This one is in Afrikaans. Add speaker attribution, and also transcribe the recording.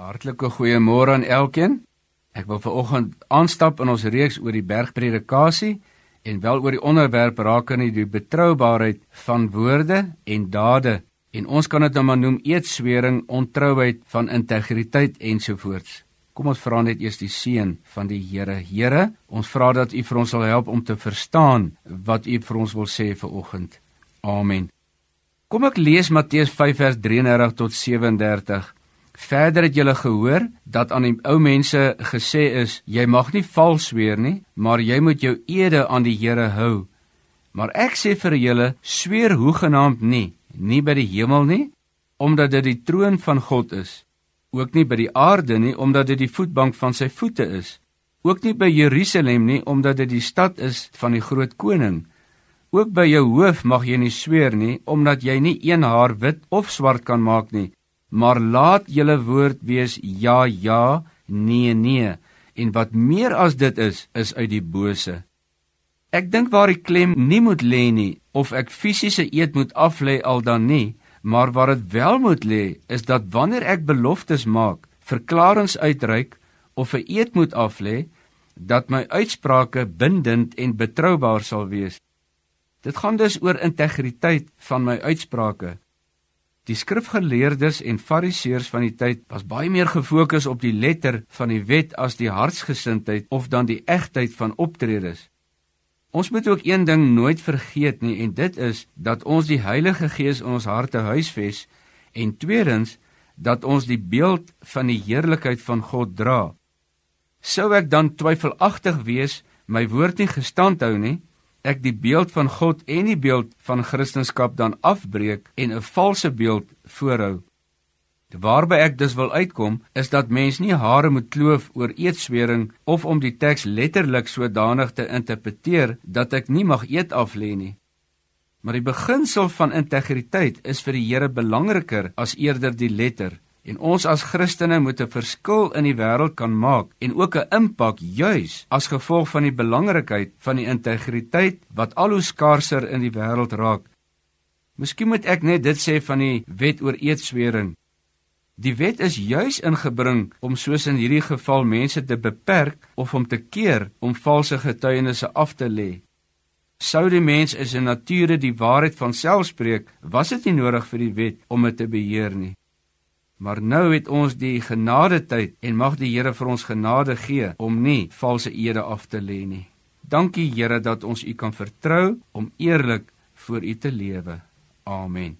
Speaker 1: Hartlike goeiemôre aan elkeen. Ek wil veraloggend aanstap in ons reeks oor die bergpredikasie en wel oor die onderwerp rakende die betroubaarheid van woorde en dade. En ons kan dit nou maar noem eetswering, ontrouheid van integriteit ensovoorts. Kom ons vra net eers die seën van die Here. Here, ons vra dat U vir ons sal help om te verstaan wat U vir ons wil sê vanoggend. Amen. Kom ek lees Matteus 5 vers 33 tot 37. Verder het julle gehoor dat aan die ou mense gesê is jy mag nie vals sweer nie, maar jy moet jou ede aan die Here hou. Maar ek sê vir julle, sweer hoegenaamd nie, nie by die hemel nie, omdat dit die troon van God is, ook nie by die aarde nie, omdat dit die voetbank van sy voete is, ook nie by Jerusalem nie, omdat dit die stad is van die groot koning. Ook by jou hoof mag jy nie sweer nie, omdat jy nie een haar wit of swart kan maak nie maar laat julle woord wees ja ja nee nee. En wat meer as dit is is uit die bose. Ek dink waar die klem nie moet lê nie of ek fisiese eet moet aflê al dan nie maar waar dit wel moet lê is dat wanneer ek beloftes maak verklaringe uitreik of 'n eed moet aflê dat my uitsprake bindend en betroubaar sal wees. Dit gaan dus oor integriteit van my uitsprake Die skrifgeleerdes en fariseërs van die tyd was baie meer gefokus op die letter van die wet as die hartsgesindheid of dan die egtheid van optredes. Ons moet ook een ding nooit vergeet nie en dit is dat ons die Heilige Gees in ons harte huisves en tweedens dat ons die beeld van die heerlikheid van God dra. Sou ek dan twyfelagtig wees, my woord nie gestand hou nie, ek die beeld van God en die beeld van Christendom dan afbreek en 'n valse beeld voorhou. Waarby ek dus wil uitkom is dat mens nie hare moet kloof oor eetswering of om die teks letterlik sodanig te interpreteer dat ek nie mag eet af lê nie. Maar die beginsel van integriteit is vir die Here belangriker as eerder die letter. En ons as Christene moet 'n verskil in die wêreld kan maak en ook 'n impak juis as gevolg van die belangrikheid van die integriteit wat al hoe skaarser in die wêreld raak. Miskien moet ek net dit sê van die wet oor eetswering. Die wet is juis ingebring om soos in hierdie geval mense te beperk of om te keer om valse getuienisse af te lê. Sou die mens is in nature die waarheid van self spreek, was dit nie nodig vir die wet om dit te beheer nie. Maar nou het ons die genade tyd en mag die Here vir ons genade gee om nie valse ede af te lê nie. Dankie Here dat ons U kan vertrou om eerlik voor U te lewe. Amen.